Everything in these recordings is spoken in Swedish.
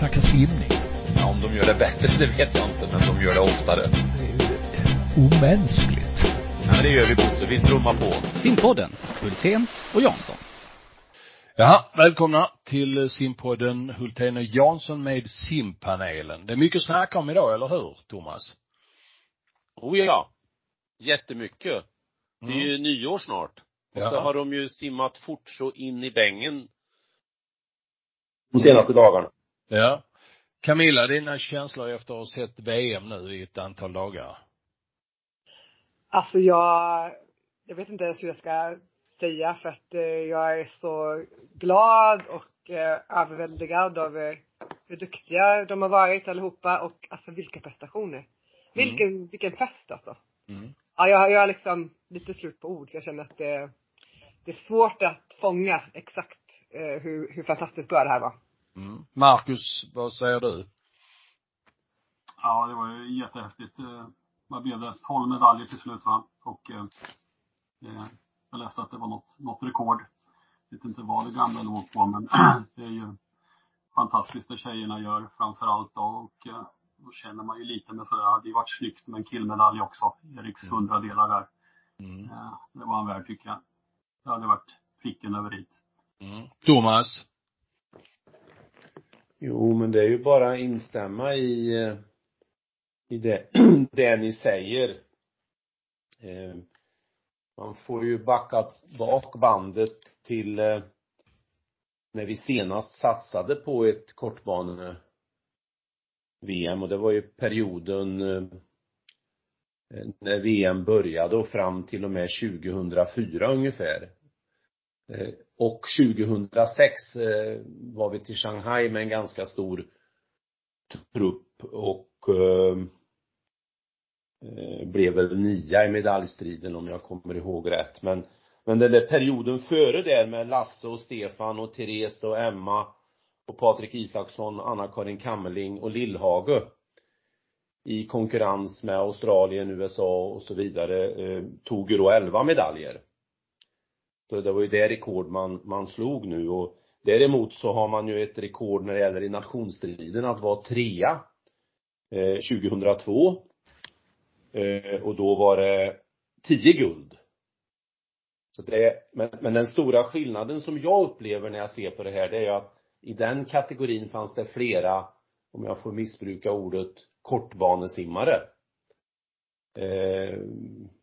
snacka simning. Ja, om de gör det bättre, det vet jag inte, men de gör det oftare. Det är ju omänskligt. Ja, men det gör vi Bosse, vi trummar på. Simpodden, Hultén och Jansson. Jaha, välkomna till simpodden Hultén och Jansson med simpanelen. Det är mycket att snacka om idag, eller hur, Thomas? Oh ja. Jättemycket. Det är Mm. ju nyår snart. Och Ja. så har de ju simmat fort så in i bängen. De senaste dagarna. Ja. Camilla, dina känslor efter att ha sett VM nu i ett antal dagar? Alltså jag, jag vet inte ens hur jag ska säga för att eh, jag är så glad och eh, överväldigad över hur duktiga de har varit allihopa och alltså vilka prestationer. Vilken, vilken fest alltså. Mm. Ja, jag, jag har liksom lite slut på ord för jag känner att det, det är svårt att fånga exakt eh, hur, hur fantastiskt bra det här var. Mm. Marcus, vad säger du? Ja, det var ju jättehäftigt. Eh, Vad blev det? 12 medaljer till slut va? Och eh, eh, jag läste att det var något, något rekord. Jag vet inte vad det gamla låg på men det är ju fantastiskt det tjejerna gör framför allt då. Och eh, då känner man ju lite med sådär, det hade ju varit snyggt med en killmedalj också. Eriks hundradelar där. Mm. Eh, det var han värd tycker jag. Det hade varit pricken över i. Mm. Thomas? Jo, men det är ju bara att instämma i, eh, i det, det ni säger. Eh, man får ju backa bak bandet till eh, när vi senast satsade på ett kortbane VM och det var ju perioden när VM började och fram till och med 2004 ungefär. Och 2006 eh, var vi till Shanghai med en ganska stor trupp och eh, eh, blev väl nia i medaljstriden om jag kommer ihåg rätt. Men, men den där perioden före där med Lasse och Stefan och Therese och Emma och Patrik Isaksson, Anna-Karin Kammerling och Lillhage i konkurrens med Australien, USA och så vidare eh, tog ju då 11 medaljer. Så det var ju det rekord man, man slog nu och däremot så har man ju ett rekord när det gäller i nationsstriden att vara trea eh, 2002. Eh, och då var det 10 guld. Så det, men, men den stora skillnaden som jag upplever när jag ser på det här det är ju att i den kategorin fanns det flera, om jag får missbruka ordet, kortbanesimmare. Eh,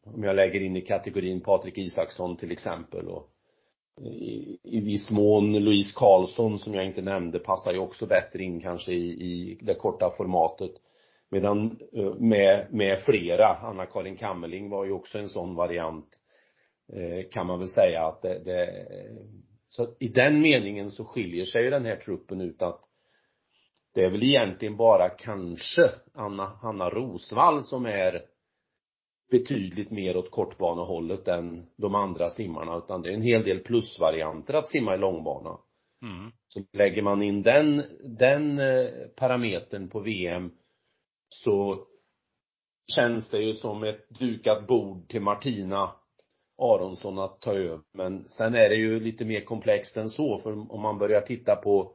om jag lägger in i kategorin Patrik Isaksson till exempel och i, i viss mån Louise Karlsson som jag inte nämnde passar ju också bättre in kanske i, i det korta formatet. Medan eh, med, med flera, Anna-Karin Kammerling var ju också en sån variant eh, kan man väl säga att det, det så i den meningen så skiljer sig ju den här truppen ut att det är väl egentligen bara kanske Anna, Hanna Rosvall som är betydligt mer åt kortbanehållet än de andra simmarna utan det är en hel del plusvarianter att simma i långbana. Mm. Så lägger man in den, den eh, parametern på VM så känns det ju som ett dukat bord till Martina Aronsson att ta över. Men sen är det ju lite mer komplext än så för om man börjar titta på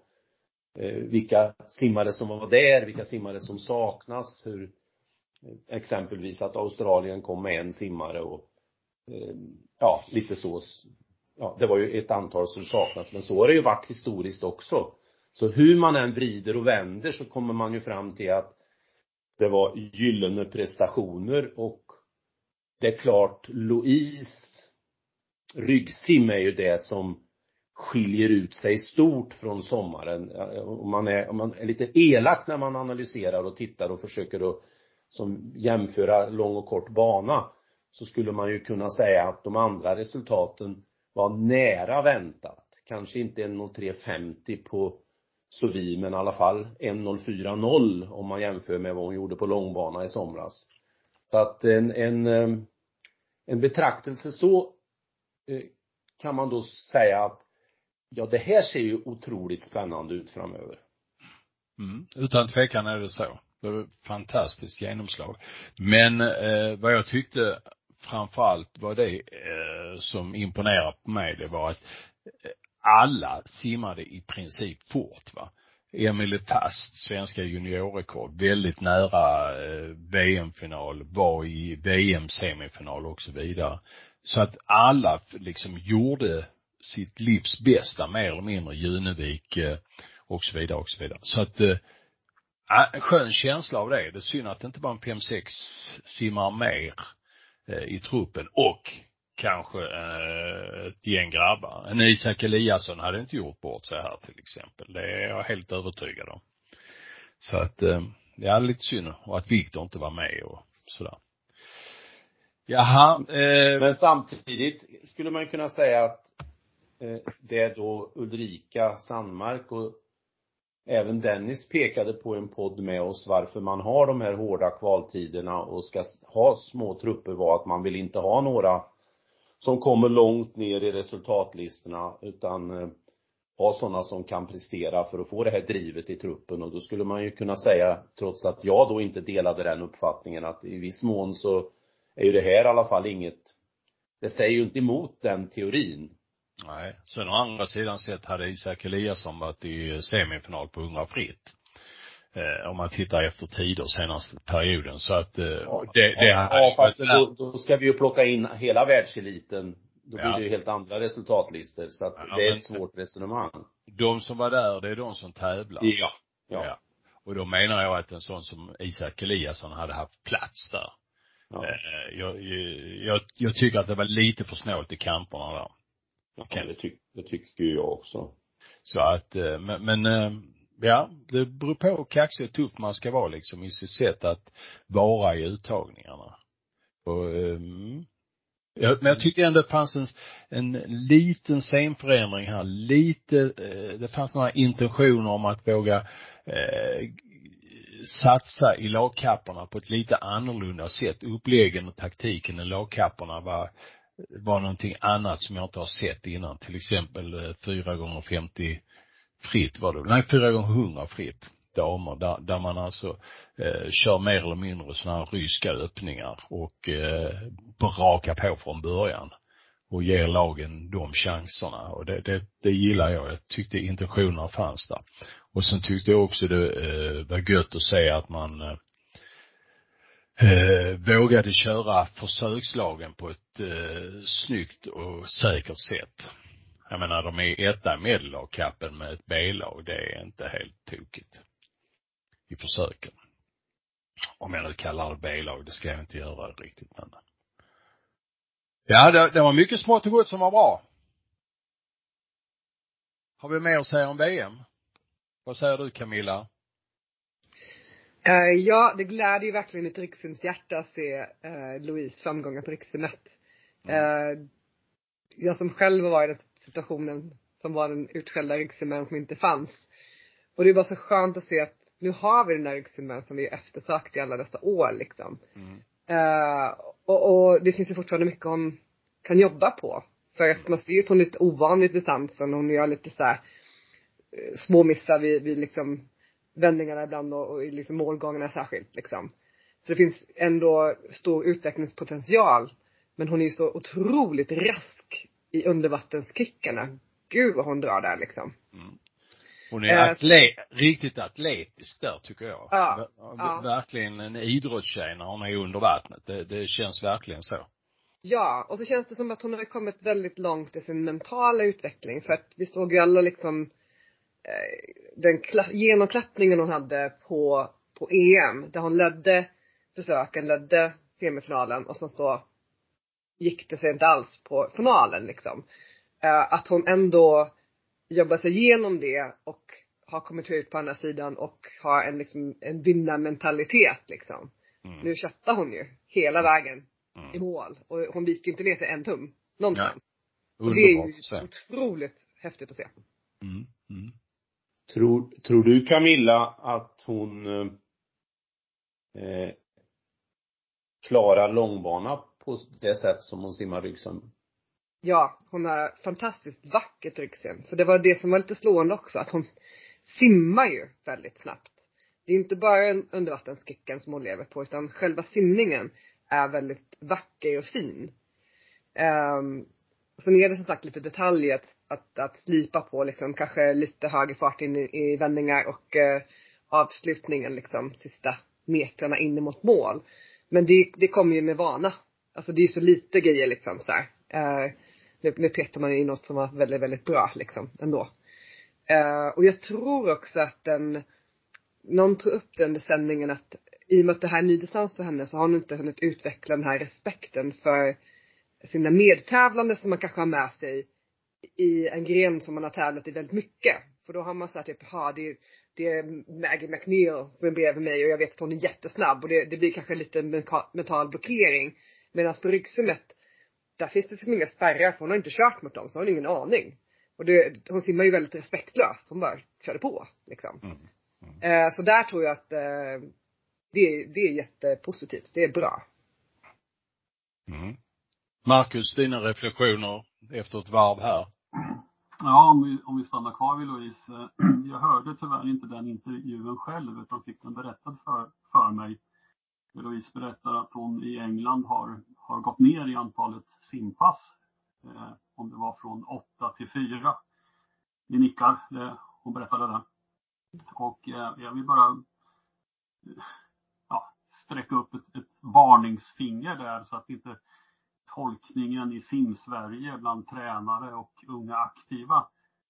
eh, vilka simmare som var där, vilka simmare som saknas, hur exempelvis att Australien kom med en simmare och eh, ja, lite så. Ja, det var ju ett antal som saknas, men så har det ju varit historiskt också. Så hur man än vrider och vänder så kommer man ju fram till att det var gyllene prestationer och det är klart, Louise ryggsim är ju det som skiljer ut sig stort från sommaren. Om man är, om man är lite elak när man analyserar och tittar och försöker att som jämföra lång och kort bana så skulle man ju kunna säga att de andra resultaten var nära väntat. Kanske inte 1.03.50 på Sovi, men i alla fall 1.04.0 om man jämför med vad hon gjorde på långbana i somras. Så att en, en, eh, en betraktelse så eh, kan man då säga att ja, det här ser ju otroligt spännande ut framöver. Mm. Utan tvekan är det så. Det var fantastiskt genomslag. Men eh, vad jag tyckte framförallt var det eh, som imponerade på mig, det var att eh, alla simmade i princip fort va. Emily Fast, svenska juniorrekord, väldigt nära eh, VM-final, var i VM-semifinal och så vidare. Så att alla liksom gjorde sitt livs bästa mer eller mindre, Junevik eh, och så vidare och så vidare. Så att eh, en skön känsla av det. Det är synd att det inte bara en fem, sex simmar mer eh, i truppen och kanske eh, ett gäng grabbar. En Isak Eliasson hade inte gjort bort sig här till exempel. Det är jag helt övertygad om. Så att, ja, det är lite synd och att Viktor inte var med och sådär. Jaha, eh, Men samtidigt skulle man kunna säga att det är då Ulrika Sandmark och även Dennis pekade på en podd med oss varför man har de här hårda kvaltiderna och ska ha små trupper var att man vill inte ha några som kommer långt ner i resultatlistorna utan eh, ha sådana som kan prestera för att få det här drivet i truppen och då skulle man ju kunna säga, trots att jag då inte delade den uppfattningen, att i viss mån så är ju det här i alla fall inget, det säger ju inte emot den teorin nej. Sen å andra sidan sett hade Isak Eliasson varit i semifinal på 100 fritt. Eh, om man tittar efter tider senaste perioden. Så att eh, Ja, det, det ja, ja, fast då, då ska vi ju plocka in hela världseliten. Då blir Ja. det ju helt andra resultatlistor. Så att Ja, det är ett svårt resonemang. de som var där, det är de som tävlar. Ja. Ja. Och då menar jag att en sån som Isak Eliasson hade haft plats där. Ja. Eh, Jag, jag, jag tycker att det var lite för snålt i kamperna där. Ja det, tyck, det tycker jag också. Så att, eh, men, men eh, ja, det beror på hur kaxig och tuff man ska vara liksom i sitt sätt att vara i uttagningarna. Och, mm. Ja, men jag tyckte ändå det fanns en, en liten scenförändring här, lite, eh, det fanns några intentioner om att våga eh, satsa i lagkapparna på ett lite annorlunda sätt. Uppläggen och taktiken i lagkapparna var, var någonting annat som jag inte har sett innan. Till exempel eh, fyra 4 gånger 50 fritt var det, nej 4 gånger 100 fritt damer där, där man alltså eh, kör mer eller mindre sådana här ryska öppningar och eh, brakar på från början och ger lagen de chanserna och det, det, det gillar jag. Jag tyckte intentionerna fanns där. Och sen tyckte jag också det eh, var gött att se att man eh, eh, vågade köra försökslagen på ett eh, snyggt och säkert sätt. Jag menar, de är etta i medellagkappen med ett B-lag. Det är inte helt tokigt. I försöken. Om jag nu kallar det B-lag, det ska jag inte göra riktigt men. Ja, det, det var mycket smått och gott som var bra. Har vi mer att säga om VM? Vad säger du Camilla? Eh, ja, det gläder ju verkligen mitt Rikssims hjärta att se eh, Louise framgångar på Rikssimmet. Eh, jag som själv var i den situationen som var den utskällda Rikssimmen som inte fanns. Och det är bara så skönt att se att nu har vi den där Rikssimmen som vi eftersökt i alla dessa år liksom. Eh, och, och det finns ju fortfarande mycket hon kan jobba på. För att man ser ju att hon är lite ovan vid distansen. Hon gör lite så här små missar vid, vid liksom vändningarna ibland och, och liksom målgångarna särskilt liksom. Så det finns ändå stor utvecklingspotential. Men hon är ju så otroligt rask i undervattenskickarna. Gud vad hon drar där liksom. Hon är Eh, atle- riktigt atletisk där tycker jag. Ja, ja. Verkligen en idrottstjej när hon är under vattnet. Det, det känns verkligen så. Ja, och så känns det som att hon har kommit väldigt långt i sin mentala utveckling. För att vi såg ju alla liksom den kla- genomklappningen hon hade på, på EM. Där hon ledde försöken, ledde semifinalen och sen så gick det sig inte alls på finalen liksom. Eh, att hon ändå jobbar sig igenom det och har kommit ut på andra sidan och har en liksom en vinnarmentalitet liksom. Mm. Nu köttar hon ju hela vägen Mm. i mål och hon viker inte ner sig en tum. Någonstans. Och det är ju otroligt häftigt att se. Mm. Tror, tror du Camilla att hon eh, klarar långbana på det sätt som hon simmar ryggsim? Ja, hon har fantastiskt vackert ryggsim. Så det var det som var lite slående också, att hon simmar ju väldigt snabbt. Det är inte bara undervattensskicken undervattenskicken som hon lever på, utan själva simningen är väldigt vacker och fin. Um, sen är det som sagt lite detaljer att, att, att slipa på liksom, kanske lite högre fart in i, i vändningar och eh, avslutningen liksom, sista metrarna in mot mål. Men det, det kommer ju med vana. Alltså det är ju så lite grejer liksom så här. Eh, nu, nu petar man ju i något som var väldigt, väldigt bra liksom ändå. Eh, och jag tror också att den, någon tog upp det under sändningen att i och med att det här är ny distans för henne så har hon inte hunnit utveckla den här respekten för sina medtävlande som man kanske har med sig i en gren som man har tävlat i väldigt mycket. För då har man såhär typ, ja det, det är Maggie McNeil som är bredvid mig och jag vet att hon är jättesnabb och det, det blir kanske lite mental blockering. Medan på ryggsummet, där finns det liksom inga spärrar för hon har inte kört mot dem så hon har ingen aning. Och det, hon simmar ju väldigt respektlöst. Hon bara körde på liksom. Mm. Mm. Eh, så där tror jag att eh, det, det är jättepositivt. Det är bra. Mm. Marcus, dina reflektioner efter ett varv här? Ja, om vi, om vi stannar kvar vid Louise. Eh, jag hörde tyvärr inte den intervjun själv utan fick den berättad för, för mig. Louise berättar att hon i England har, har gått ner i antalet simpass. Eh, om det var från åtta till fyra. Ni nickar, eh, hon berättade det. Och eh, jag vill bara eh, ja, sträcka upp ett, ett varningsfinger där så att inte tolkningen i Sim-Sverige bland tränare och unga aktiva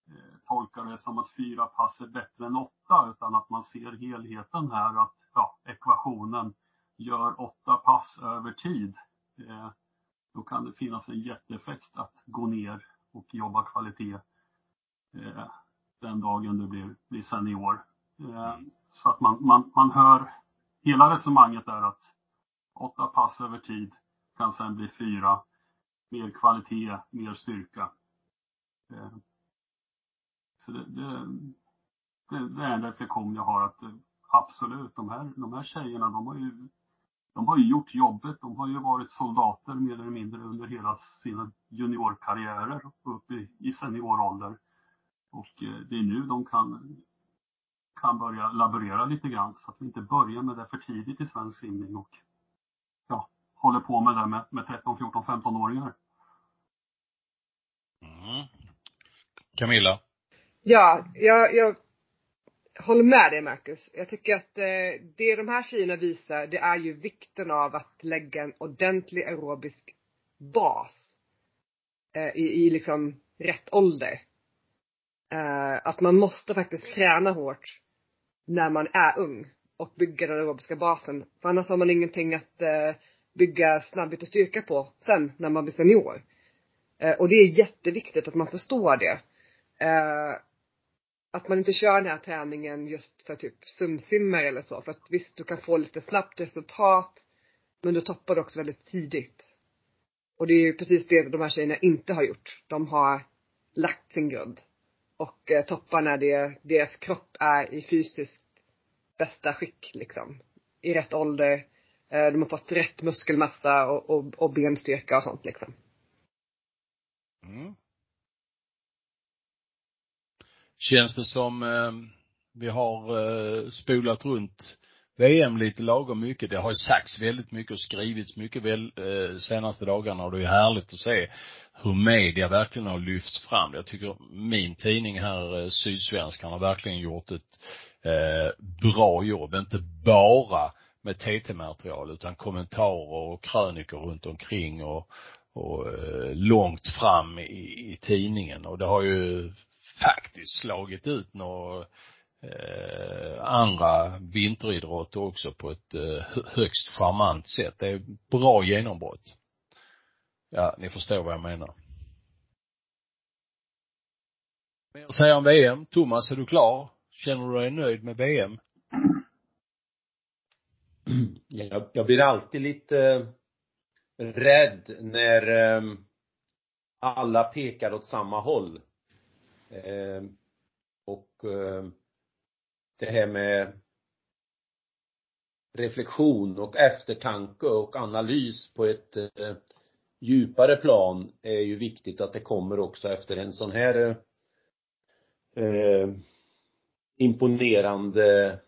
eh, tolkar det som att fyra pass är bättre än åtta utan att man ser helheten här att ja, ekvationen gör åtta pass över tid. Eh, då kan det finnas en jätteeffekt att gå ner och jobba kvalitet eh, den dagen du blir, blir senior. Eh, så att man, man, man hör hela resonemanget är att åtta pass över tid kan sen bli fyra. Mer kvalitet, mer styrka. Eh, så det, det, det, det, är en reflektion jag har att eh, absolut, de här, de här tjejerna de har ju de har ju gjort jobbet. De har ju varit soldater mer eller mindre under hela sina juniorkarriärer upp i, i seniorålder. Och eh, det är nu de kan, kan börja laborera lite grann så att vi inte börjar med det för tidigt i svensk simning och ja, håller på med det med, med 13, 14, 15-åringar. Mm. Camilla? Ja, jag, jag håller med dig Marcus. Jag tycker att eh, det de här tjejerna visar det är ju vikten av att lägga en ordentlig aerobisk bas eh, i, i liksom rätt ålder. Eh, att man måste faktiskt träna hårt när man är ung och bygga den aerobiska basen. För annars har man ingenting att eh, bygga snabbhet och styrka på sen när man blir senior. Eh, och det är jätteviktigt att man förstår det. Eh, att man inte kör den här träningen just för typ sumsimmer eller så. För att visst, du kan få lite snabbt resultat. Men du toppar också väldigt tidigt. Och det är ju precis det de här tjejerna inte har gjort. De har lagt sin grund. Och eh, toppar när det, deras kropp är i fysiskt bästa skick liksom. I rätt ålder. Eh, de har fått rätt muskelmassa och, och, och benstyrka och sånt liksom. Mm. Känns det som eh, vi har eh, spolat runt VM lite lagom mycket. Det har ju sagts väldigt mycket och skrivits mycket väl eh, senaste dagarna och det är härligt att se hur media verkligen har lyfts fram. Jag tycker min tidning här, eh, Sydsvenskan, har verkligen gjort ett eh, bra jobb. Inte bara med TT-material utan kommentarer och krönikor runt omkring och, och eh, långt fram i, i tidningen och det har ju faktiskt slagit ut några eh, andra vinteridrotter också på ett eh, högst charmant sätt. Det är bra genombrott. Ja, ni förstår vad jag menar. Mer att säga om VM. Thomas, är du klar? Känner du dig nöjd med VM? Jag, jag blir alltid lite eh, rädd när ehm, alla pekar åt samma håll. Ehm, och ehm, det här med reflektion och eftertanke och analys på ett eh, djupare plan är ju viktigt att det kommer också efter en sån här eh, eh imponerande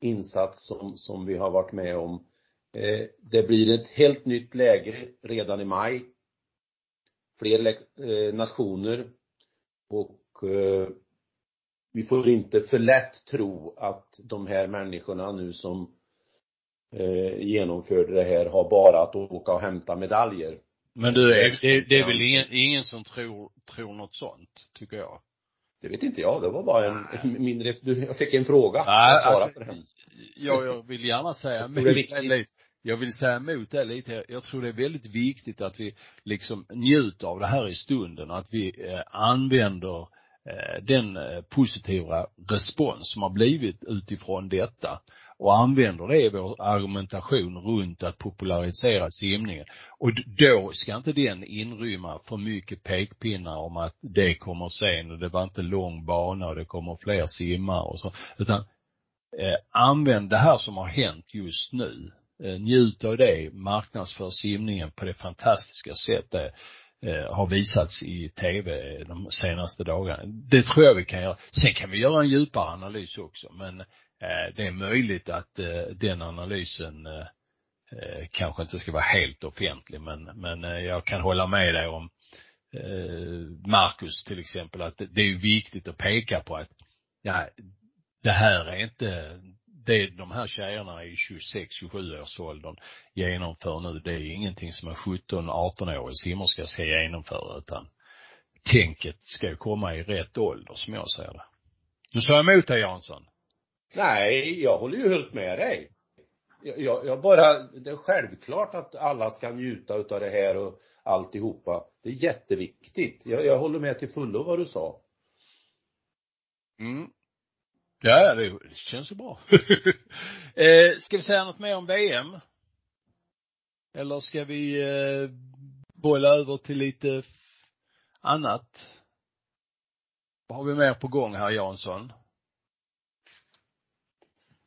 insats som, som vi har varit med om. Eh, det blir ett helt nytt läge redan i maj. Fler eh, nationer och eh, vi får inte för lätt tro att de här människorna nu som eh, genomförde det här har bara att åka och hämta medaljer. Men du, det, det, det är väl ingen, ingen som tror, tror något sånt, tycker jag. Det vet inte jag, det var bara en, en mindre, jag fick en fråga. Nej, jag alltså, på den. jag, jag vill gärna säga emot det. Jag vill säga emot det lite. Jag tror det är väldigt viktigt att vi liksom njuter av det här i stunden och att vi eh, använder eh, den eh, positiva respons som har blivit utifrån detta och använder det i vår argumentation runt att popularisera simningen. Och då ska inte den inrymma för mycket pekpinnar om att det kommer sen och det var inte lång bana och det kommer fler simmare och så. Utan eh, använd det här som har hänt just nu. Eh, njut av det, marknadsför simningen på det fantastiska sätt det eh, har visats i tv de senaste dagarna. Det tror jag vi kan göra. Sen kan vi göra en djupare analys också, men Eh, det är möjligt att eh, den analysen eh, kanske inte ska vara helt offentlig, men, men jag kan hålla med dig om Marcus till exempel, att det, är ju viktigt att peka på att ja, det här är inte det de här tjejerna i 26-27 års åldern genomför nu, det är ingenting som en 17-18-årig simmerska ska genomföra utan tänket ska ju komma i rätt ålder som jag ser det. Du sa emot dig Jansson? Nej, jag håller ju helt med dig. Jag, jag, bara, det är självklart att alla ska njuta utav det här och alltihopa. Det är jätteviktigt. Jag, jag håller med till fullo vad du sa. Mm. Ja, det, det känns ju bra. eh, ska vi säga något mer om VM? Eller ska vi eh, bolla över till lite annat? Vad har vi mer på gång här Jansson?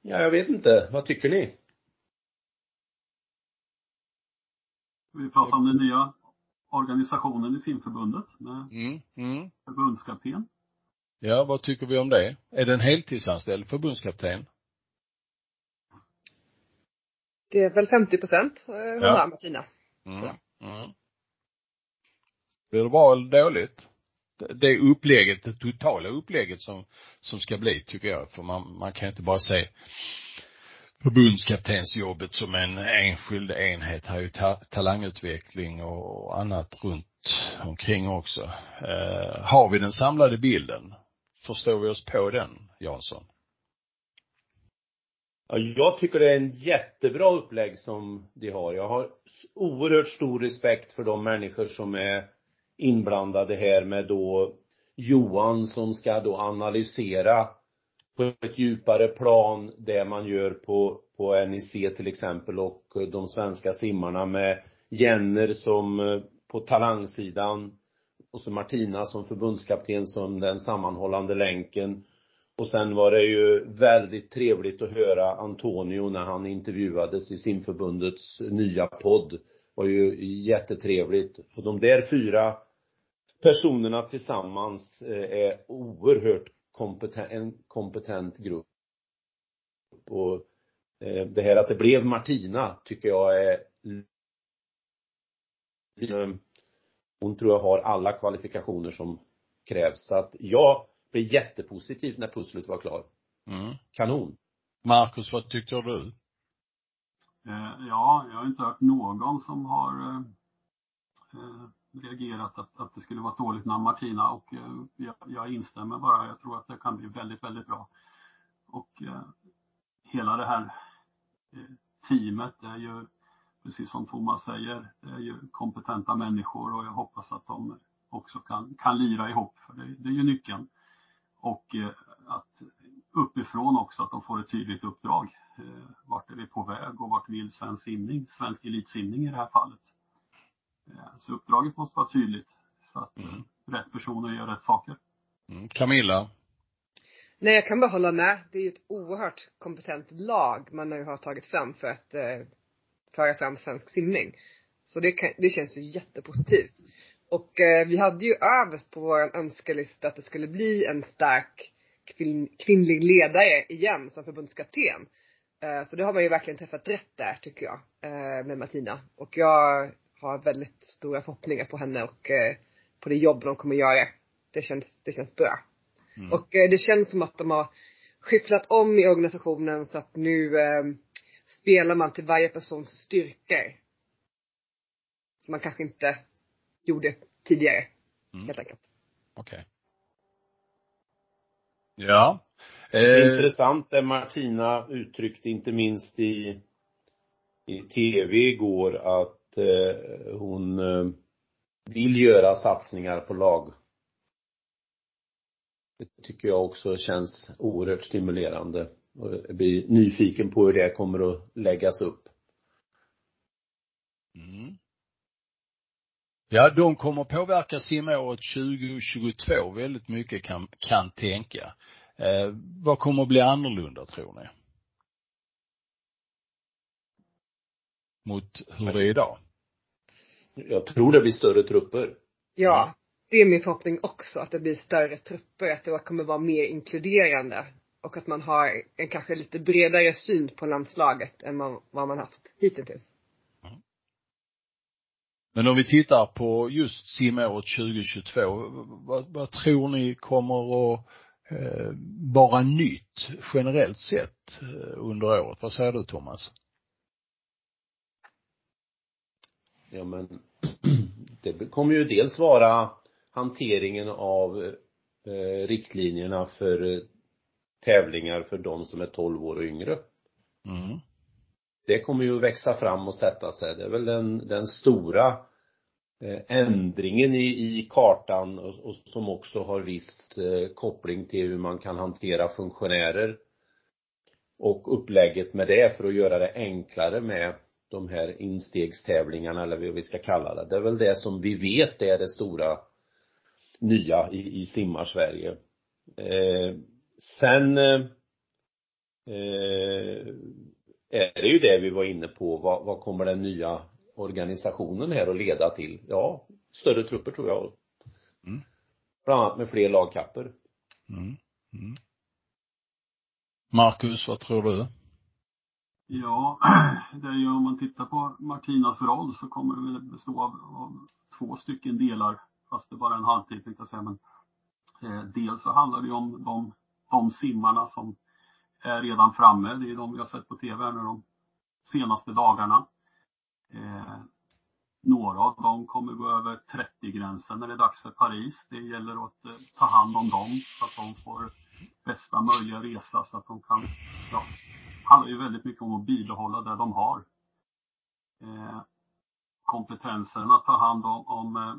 Ja, jag vet inte. Vad tycker ni? Vi pratar om den nya organisationen i simförbundet med Mm, mm. förbundskapten. Ja, vad tycker vi om det? Är det en heltidsanställd förbundskapten? Det är väl 50 procent, eh, hon Ja. har Martina. Mm. Mm. Blir det bra eller dåligt? Det- upplägget, det totala upplägget som, som ska bli tycker jag. För man, man kan inte bara se förbundskaptensjobbet som en enskild enhet. Här är ju ta, talangutveckling och annat runt omkring också. Eh, har vi den samlade bilden? Förstår vi oss på den, Jansson? Ja, jag tycker det är en jättebra upplägg som de har. Jag har oerhört stor respekt för de människor som är inblandade här med då Johan som ska då analysera på ett djupare plan det man gör på, på NIC till exempel och de svenska simmarna med Jenner som eh, på talangsidan och så Martina som förbundskapten som den sammanhållande länken och sen var det ju väldigt trevligt att höra Antonio när han intervjuades i simförbundets nya podd var ju jättetrevligt. Och de där fyra personerna tillsammans eh, är oerhört kompetent, en kompetent grupp. Och eh, det här att det blev Martina tycker jag är eh, hon tror jag har alla kvalifikationer som krävs. Så att jag blev jättepositiv när pusslet var klar. Mm. Kanon. Marcus, vad tyckte du? Eh, ja, jag har inte hört någon som har eh, eh reagerat att, att det skulle vara ett dåligt namn Martina och eh, jag, jag instämmer bara. Jag tror att det kan bli väldigt, väldigt bra. Och eh, hela det här eh, teamet är ju, precis som Thomas säger, det är ju kompetenta människor och jag hoppas att de också kan, kan lira ihop. För det, det är ju nyckeln. Och att uppifrån också att de får ett tydligt uppdrag. Eh, vart är vi på väg och vart vill svensk simning, svensk elitsimning i det här fallet. Eh, så uppdraget måste vara tydligt så att Mm. rätt personer gör rätt saker. Mm. Camilla? Nej, jag kan bara hålla med. Det är ju ett oerhört kompetent lag man nu har tagit fram för att eh, föra fram svensk simning. Så det, kan, det känns ju jättepositivt. Och eh, vi hade ju överst på vår önskelista att det skulle bli en stark kvinn, kvinnlig ledare igen som förbundskapten. Eh, så det har man ju verkligen träffat rätt där tycker jag, eh, med Martina. Och jag har väldigt stora förhoppningar på henne och eh, på det jobb de kommer göra. det känns, det känns bra. Mm. Och det känns som att de har skyfflat om i organisationen så att nu spelar man till varje persons styrkor. Som man kanske inte gjorde tidigare, Mm. helt enkelt. Okej. Ja. Det är Eh, intressant det Martina uttryckte inte minst i i tv igår att eh, hon eh, vill göra satsningar på lag. Det tycker jag också känns oerhört stimulerande. Och jag blir nyfiken på hur det kommer att läggas upp. Ja, de kommer påverka simåret 2022 väldigt mycket kan, kan tänka. Eh, vad kommer att bli annorlunda tror ni? Mot hur det är idag? Jag tror det blir större trupper. Ja, det är min förhoppning också att det blir större trupper, att det kommer vara mer inkluderande. Och att man har en kanske lite bredare syn på landslaget än vad vad man haft hittills. Men om vi tittar på just simåret 2022, vad, vad tror ni kommer att eh, vara nytt generellt sett eh, under året? Vad säger du Thomas? Ja men det kommer ju dels vara hanteringen av eh, riktlinjerna för eh, tävlingar för de som är 12 år och yngre. Mm. Det kommer ju att växa fram och sätta sig. Det är väl den, den stora eh, ändringen i, i kartan och, och som också har viss eh, koppling till hur man kan hantera funktionärer och upplägget med det för att göra det enklare med de här instegstävlingarna eller vad vi ska kalla det. Det är väl det som vi vet är det stora nya i, i simmar-Sverige. Eh, sen eh, eh ju det vi var inne på. Vad, vad kommer den nya organisationen här att leda till? Ja, större trupper tror jag. Mm. Bland annat med fler lagkapper. Mm. Mm. Marcus, vad tror du? Ja, det är ju om man tittar på Martinas roll så kommer det väl bestå av, av två stycken delar, fast det är bara en halvtid tänkte jag säga. Men, eh, dels så handlar det ju om de, de simmarna som är redan framme. Det är de vi har sett på tv här nu de senaste dagarna. Eh, några av dem kommer gå över 30-gränsen när det är dags för Paris. Det gäller att eh, ta hand om dem så att de får bästa möjliga resa så att de kan, ja, det handlar ju väldigt mycket om att bibehålla det de har. Eh, kompetensen att ta hand om, om eh,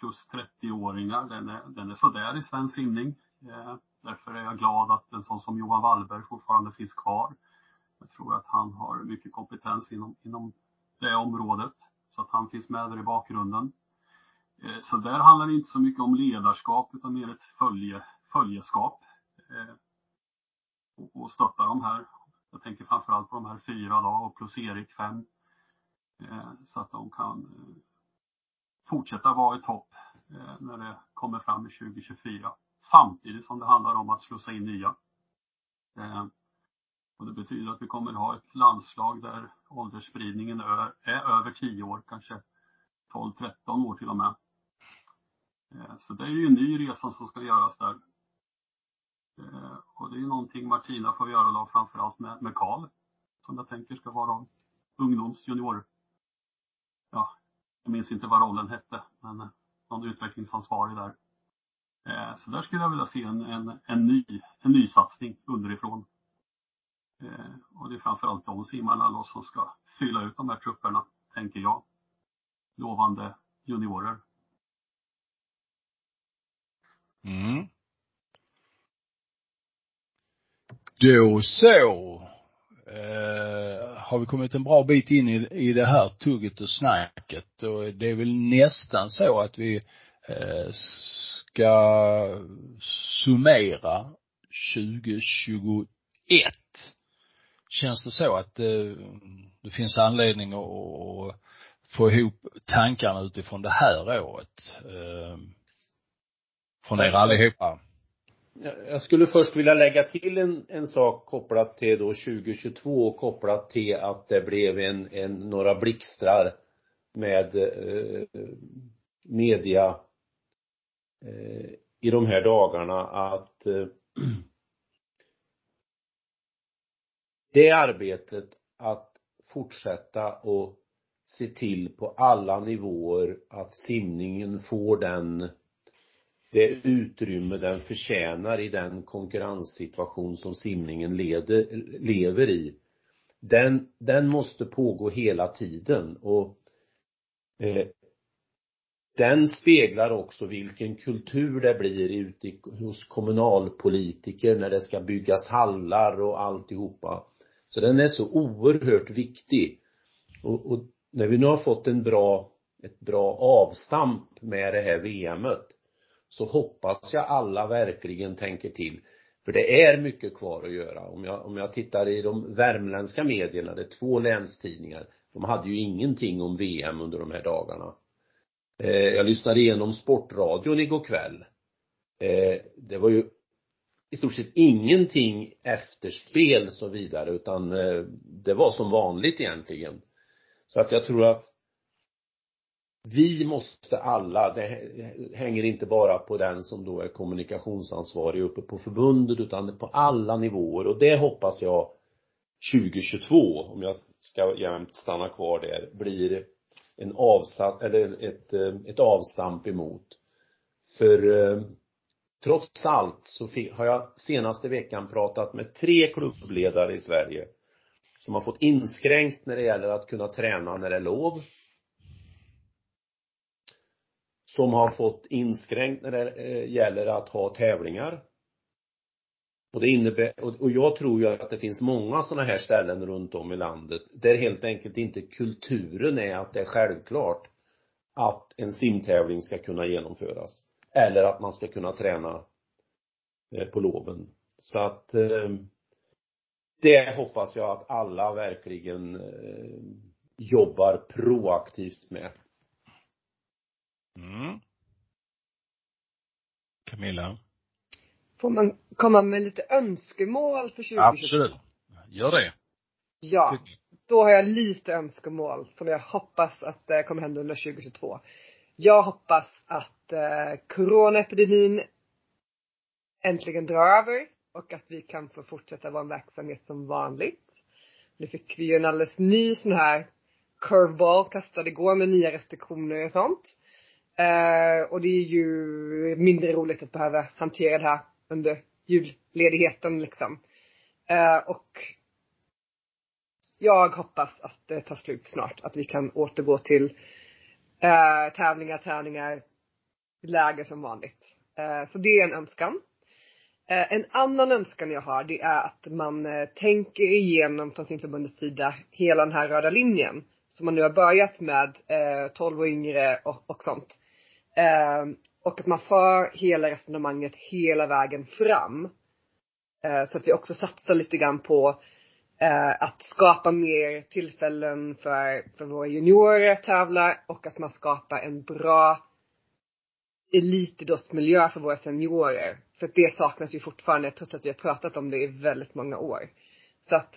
plus 30-åringar, den är, den är sådär i svensk simning. Eh, därför är jag glad att en sån som Johan Wallberg fortfarande finns kvar. Jag tror att han har mycket kompetens inom, inom det området. Så att han finns med där i bakgrunden. Eh, så där handlar det inte så mycket om ledarskap utan mer ett följe, följeskap. Eh, och, och stötta de här. Jag tänker framförallt på de här fyra då och plus Erik fem. Eh, så att de kan fortsätta vara i topp när det kommer fram i 2024. Samtidigt som det handlar om att slussa in nya. Och det betyder att vi kommer ha ett landslag där åldersspridningen är, är över 10 år, kanske 12-13 år till och med. Eh, så det är ju en ny resa som ska göras där. Eh, och det är ju någonting Martina får göra då framförallt med, med Karl. Som jag tänker ska vara ungdomsjunior. Ja, jag minns inte vad rollen hette, men eh, någon utvecklingsansvarig där. Så där skulle jag vilja se en, en, en ny, en ny satsning underifrån. Eh, och det är framförallt de simmarna då som ska fylla ut de här trupperna, tänker jag. Lovande juniorer. Mm. Då så. Eh, har vi kommit en bra bit in i, i det här tugget och snacket och det är väl nästan så att vi eh, ska summera 2021. Känns det så att eh, det finns anledning att, få ihop tankarna utifrån det här året? Eh, från er allihopa. Jag jag skulle först vilja lägga till en, en sak kopplat till då 2022 och kopplat till att det blev en, en några blixtrar med eh, media eh, i de här dagarna att eh, det arbetet att fortsätta och se till på alla nivåer att simningen får den det utrymme den förtjänar i den konkurrenssituation som simningen leder, lever i. Den, den måste pågå hela tiden och eh, den speglar också vilken kultur det blir ute hos kommunalpolitiker när det ska byggas hallar och alltihopa. Så den är så oerhört viktig. Och, och när vi nu har fått en bra, ett bra avstamp med det här VMet så hoppas jag alla verkligen tänker till. För det är mycket kvar att göra. Om jag, om jag tittar i de värmländska medierna, det är två länstidningar, de hade ju ingenting om VM under de här dagarna. Eh, jag lyssnade igenom Sportradion igår kväll. Eh, det var ju i stort sett ingenting efterspel så vidare utan eh, det var som vanligt egentligen. Så att jag tror att vi måste alla, det hänger inte bara på den som då är kommunikationsansvarig uppe på förbundet utan på alla nivåer och det hoppas jag 2022, om jag ska jämt stanna kvar där, blir en avsatt, eller ett, eh, ett avstamp emot. För eh, trots allt så har jag senaste veckan pratat med tre klubbledare i Sverige som har fått inskränkt när det gäller att kunna träna när det är lov. Som har fått inskränkt när det eh, gäller att ha tävlingar. Och det innebär, och jag tror ju att det finns många sådana här ställen runt om i landet där helt enkelt inte kulturen är att det är självklart att en simtävling ska kunna genomföras. Eller att man ska kunna träna eh, på loven. Så att eh, det hoppas jag att alla verkligen eh, jobbar proaktivt med. Mm. Camilla? Får man komma med lite önskemål för 2022? Absolut. Gör det. Ja. Då har jag lite önskemål som jag hoppas att det kommer hända under 2022. Jag hoppas att eh, coronaepidemin äntligen drar över och att vi kan få fortsätta vår verksamhet som vanligt. Nu fick vi ju en alldeles ny sån här curveball kastad igår med nya restriktioner och sånt. Eh, och det är ju mindre roligt att behöva hantera det här under julledigheten liksom. Eh, och jag hoppas att det tar slut snart, att vi kan återgå till eh, tävlingar, träningar, läger som vanligt. Eh, så det är en önskan. Eh, en annan önskan jag har det är att man eh, tänker igenom från sin förbundets sida hela den här röda linjen som man nu har börjat med, 12 och yngre och, och sånt. Och att man för hela resonemanget hela vägen fram. Så att vi också satsar lite grann på att skapa mer tillfällen för, för våra juniorer att tävla och att man skapar en bra elitidrottsmiljö för våra seniorer. För att det saknas ju fortfarande trots att vi har pratat om det i väldigt många år. Så att,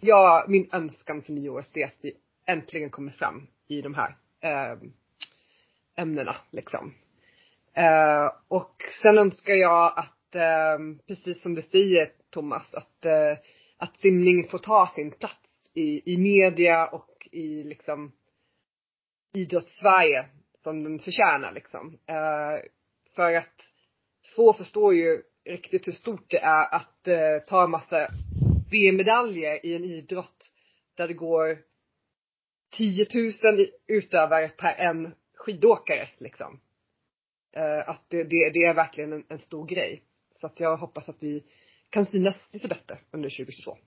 ja, min önskan för nyåret är att vi äntligen kommer fram i de här eh, ämnena liksom. Eh, och sen önskar jag att, eh, precis som du säger Thomas, att, eh, att simning får ta sin plats i, i media och i liksom idrottssverige som den förtjänar liksom. Eh, för att få förstår ju riktigt hur stort det är att eh, ta en massa VM-medaljer i en idrott där det går 10 000 utövare per en skidåkare liksom. Eh, att det, det, det, är verkligen en, en, stor grej. Så att jag hoppas att vi kan synas lite bättre under 2022.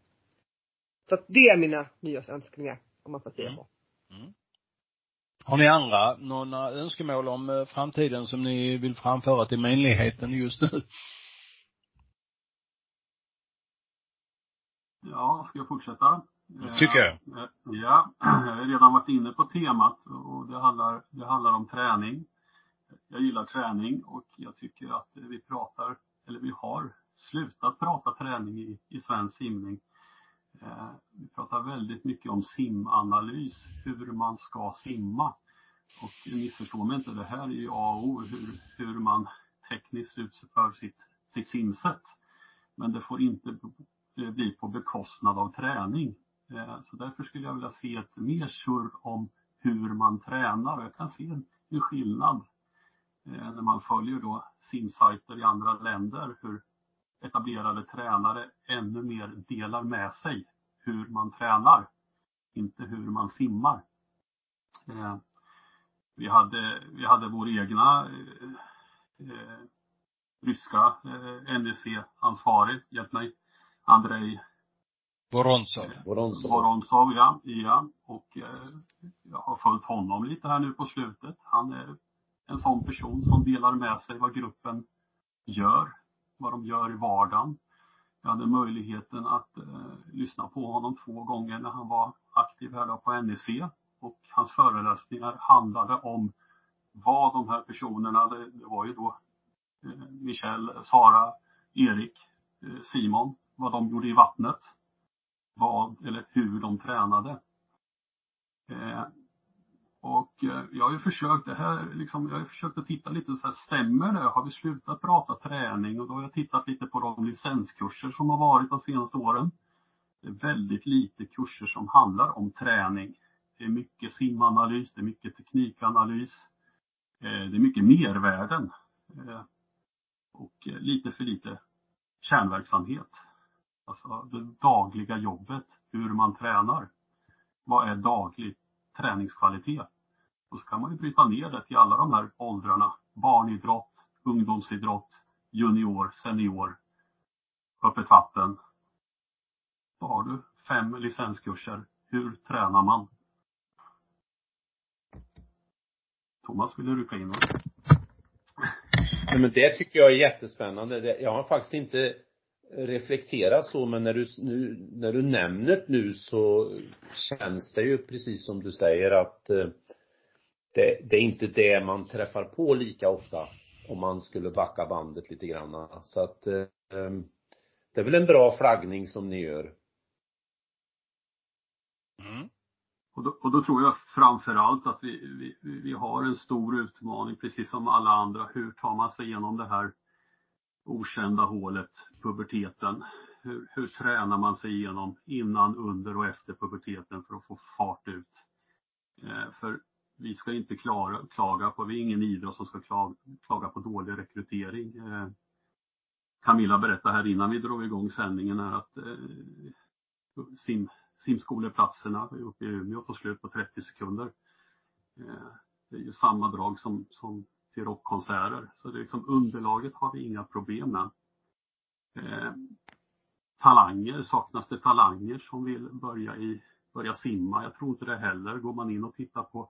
Så att det är mina nyårsönskningar, om man får säga mm. så. Mm. Har ni andra några önskemål om eh, framtiden som ni vill framföra till menligheten just nu? Ja, ska jag fortsätta? Tycker jag. Eh, ja, jag har redan varit inne på temat och det handlar, det handlar om träning. Jag gillar träning och jag tycker att vi pratar, eller vi har slutat prata träning i, i svensk simning. Vi pratar väldigt mycket om simanalys, hur man ska simma. Och missförstå mig inte, det här är ju A och O, hur, hur man tekniskt utför sitt, sitt simsätt. Men det får inte bli på bekostnad av träning. Eh, så därför skulle jag vilja se ett mer surr om hur man tränar. Jag kan se en, en skillnad eh, när man följer då simsajter i andra länder, hur etablerade tränare ännu mer delar med sig hur man tränar, inte hur man simmar. Eh, vi hade, vi hade vår egna eh, ryska eh, NEC-ansvarig, hjälp mig, Andrei Vorontsov. Vorontsov. Vorontsov, ja. ja. Och eh, jag har följt honom lite här nu på slutet. Han är en sån person som delar med sig vad gruppen gör, vad de gör i vardagen. Jag hade möjligheten att eh, lyssna på honom två gånger när han var aktiv här på NEC och hans föreläsningar handlade om vad de här personerna, det, det var ju då eh, Michel, Sara, Erik, eh, Simon, vad de gjorde i vattnet. Vad, eller hur de tränade. Eh, och eh, jag har ju försökt, det här liksom, jag har försökt att titta lite så här, stämmer det? Har vi slutat prata träning? Och då har jag tittat lite på de licenskurser som har varit de senaste åren. Det är väldigt lite kurser som handlar om träning. Det är mycket simanalys, det är mycket teknikanalys. Eh, det är mycket mervärden. Eh, och lite för lite kärnverksamhet. Alltså det dagliga jobbet, hur man tränar. Vad är daglig träningskvalitet? Och så kan man ju bryta ner det till alla de här åldrarna. Barnidrott, ungdomsidrott, junior, senior, öppet vatten. Då har du fem licenskurser. Hur tränar man? Thomas, vill du rycka in? Nej, men det tycker jag är jättespännande. Jag har faktiskt inte reflekterat så, men när du, nu, när du nämner det nu så känns det ju precis som du säger att eh, det, det är inte det man träffar på lika ofta om man skulle backa bandet lite grann. Så att eh, det är väl en bra flaggning som ni gör. Mm. Och då, och då tror jag framför allt att vi, vi, vi har en stor utmaning, precis som alla andra. Hur tar man sig igenom det här okända hålet, puberteten? Hur, hur tränar man sig igenom innan, under och efter puberteten för att få fart ut? Eh, för vi ska inte klara, klaga på, vi är ingen idrott som ska klaga, klaga på dålig rekrytering. Eh, Camilla berättade här innan vi drog igång sändningen här att eh, sim, simskoleplatserna uppe i Umeå tog slut på 30 sekunder. Eh, det är ju samma drag som, som till rockkonserter. Så det är liksom underlaget har vi inga problem med. Eh, talanger, saknas det talanger som vill börja i börja simma? Jag tror inte det heller. Går man in och tittar på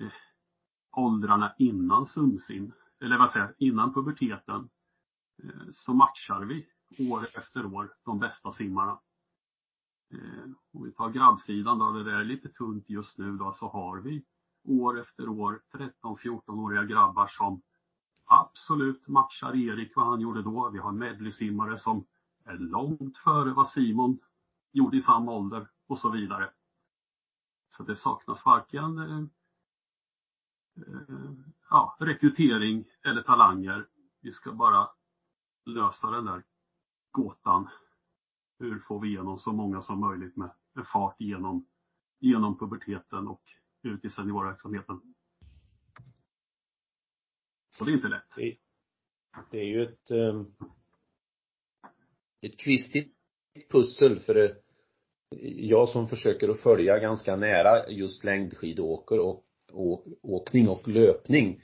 eh, åldrarna innan sumsin, eller vad säger jag, innan puberteten, eh, så matchar vi år efter år de bästa simmarna. Eh, om vi tar grabbsidan då, det är lite tunt just nu då, så har vi år efter år 13-14-åriga grabbar som absolut matchar Erik vad han gjorde då. Vi har medleysimmare som är långt före vad Simon gjorde i samma ålder och så vidare. Så det saknas varken eh, Eh, ja, rekrytering eller talanger. Vi ska bara lösa den där gåtan. Hur får vi igenom så många som möjligt med fart genom, genom puberteten och ut i seniorverksamheten. Och det är inte lätt. Det, det är ju ett, um, ett kvistigt pussel för det, jag som försöker att följa ganska nära just längdskidåker och, och åkning och löpning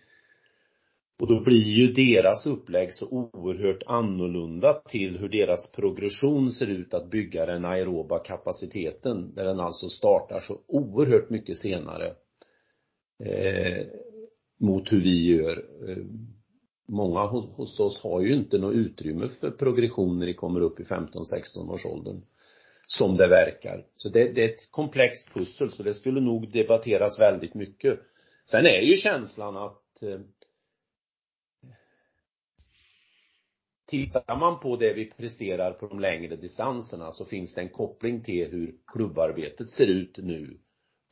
och då blir ju deras upplägg så oerhört annorlunda till hur deras progression ser ut att bygga den aeroba kapaciteten, där den alltså startar så oerhört mycket senare eh, mot hur vi gör. Eh, många hos, hos oss har ju inte något utrymme för progression när de kommer upp i 15-16 års åldern som det verkar. Så det, det är ett komplext pussel, så det skulle nog debatteras väldigt mycket. Sen är ju känslan att eh, Tittar man på det vi presterar på de längre distanserna så finns det en koppling till hur klubbarbetet ser ut nu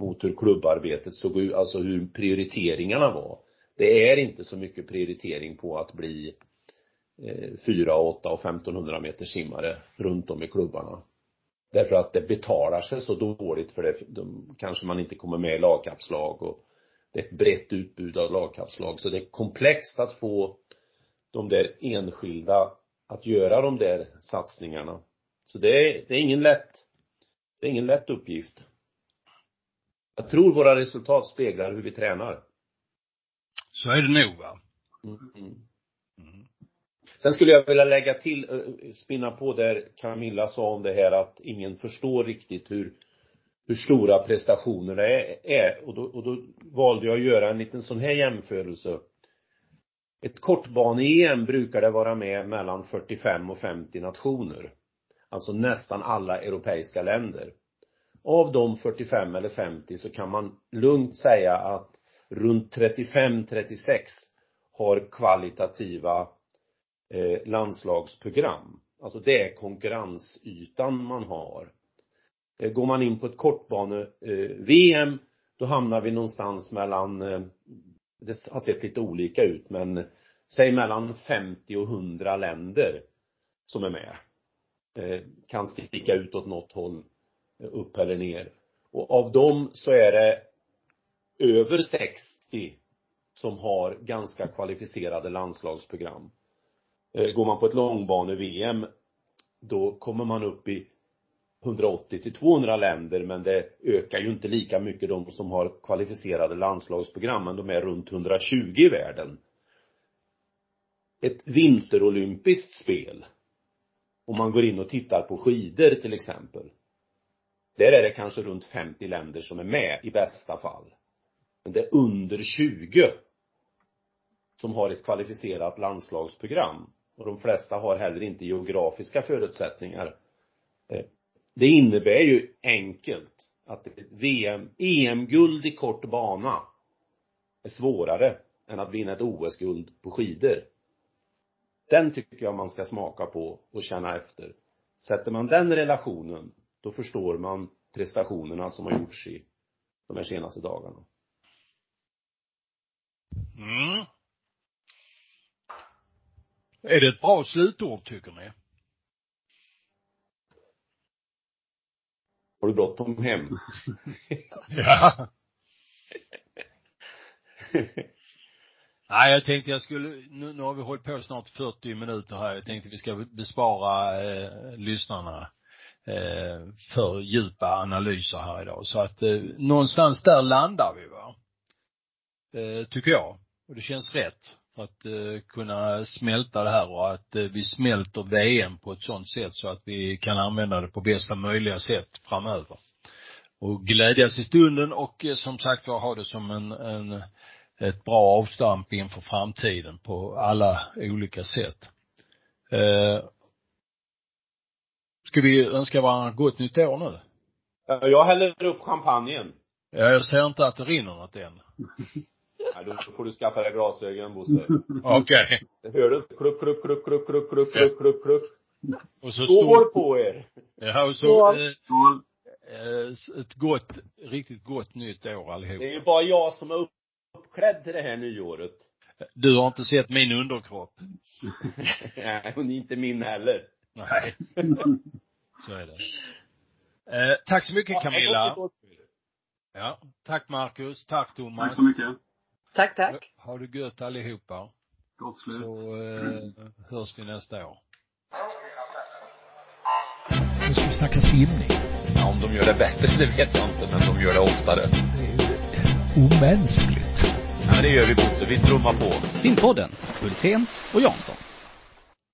mot hur klubbarbetet såg ut, alltså hur prioriteringarna var. det är inte så mycket prioritering på att bli eh, 4, 8 och 1500 meter simmare runt om i klubbarna. Därför att det betalar sig så dåligt för det, de, kanske man inte kommer med i lagkapslag och det är ett brett utbud av lagkapslag så det är komplext att få de där enskilda att göra de där satsningarna. Så det är, det är ingen lätt, det är ingen lätt uppgift. Jag tror våra resultat speglar hur vi tränar. Så är det nog va? Mm. Mm. Sen skulle jag vilja lägga till, eh, spinna på där Camilla sa om det här att ingen förstår riktigt hur, hur stora prestationerna är, är. Och, då, och då valde jag att göra en liten sån här jämförelse. Ett kortbane-EM brukar det vara med mellan 45 och 50 nationer. Alltså nästan alla europeiska länder. Av de 45 eller 50 så kan man lugnt säga att runt 35-36 har kvalitativa eh, landslagsprogram. Alltså det är konkurrensytan man har. Eh, går man in på ett kortbane-VM, eh, då hamnar vi någonstans mellan, eh, det har sett lite olika ut, men säg mellan 50 och 100 länder som är med. Kan sticka ut åt något håll, upp eller ner. Och av dem så är det över 60 som har ganska kvalificerade landslagsprogram. Går man på ett långbane-VM, då kommer man upp i 180 till 200 länder, men det ökar ju inte lika mycket de som har kvalificerade landslagsprogram, men de är runt 120 i världen. Ett vinterolympiskt spel, om man går in och tittar på skidor till exempel, där är det kanske runt 50 länder som är med i bästa fall. Men det är under 20 som har ett kvalificerat landslagsprogram. Och de flesta har heller inte geografiska förutsättningar. Eh, det innebär ju enkelt att ett VM, EM-guld i kort bana är svårare än att vinna ett OS-guld på skidor. Den tycker jag man ska smaka på och känna efter. Sätter man den relationen, då förstår man prestationerna som har gjorts i de här senaste dagarna. Mm. Är det ett bra slutord tycker ni? Har du bråttom hem? ja. Nej, jag tänkte jag skulle, nu, nu har vi hållit på snart 40 minuter här. Jag tänkte vi ska bespara eh, lyssnarna eh, för djupa analyser här idag. Så att eh, någonstans där landar vi va. Eh, tycker jag. Och det känns rätt för att eh, kunna smälta det här och att eh, vi smälter VM på ett sådant sätt så att vi kan använda det på bästa möjliga sätt framöver. Och glädjas i stunden och eh, som sagt var ha det som en, en ett bra avstamp inför framtiden på alla olika sätt. Eh, ska vi önska varandra gott nytt år nu? Jag häller upp champagnen. Ja, jag ser inte att det rinner något än. Nej, då får du skaffa dig glasögon, Bosse. Okej. Okay. Hör du? Kluck, kluck, kluck, kluck, kluck, kluck, kluck, kluck, kluck. Och så Skål på er! Ja, och så, eh, eh, ett gott, riktigt gott nytt år allihop. Det är ju bara jag som är uppklädd till det här nyåret. Du har inte sett min underkropp? Nej, och inte min heller. Nej. Så är det. Eh, tack så mycket Camilla. Ja, tack Marcus, tack Thomas. Tack så mycket. Tack, tack. Ha det gött allihopa. Gott slut. Så eh, hörs vi nästa år. Nu ska vi snacka simning. Ja, om de gör det bättre, det vet jag inte, men de gör det oftare. Det är omänskligt. Ja, men det gör vi Bosse, vi trummar på. Simpodden, Hultén och Jansson.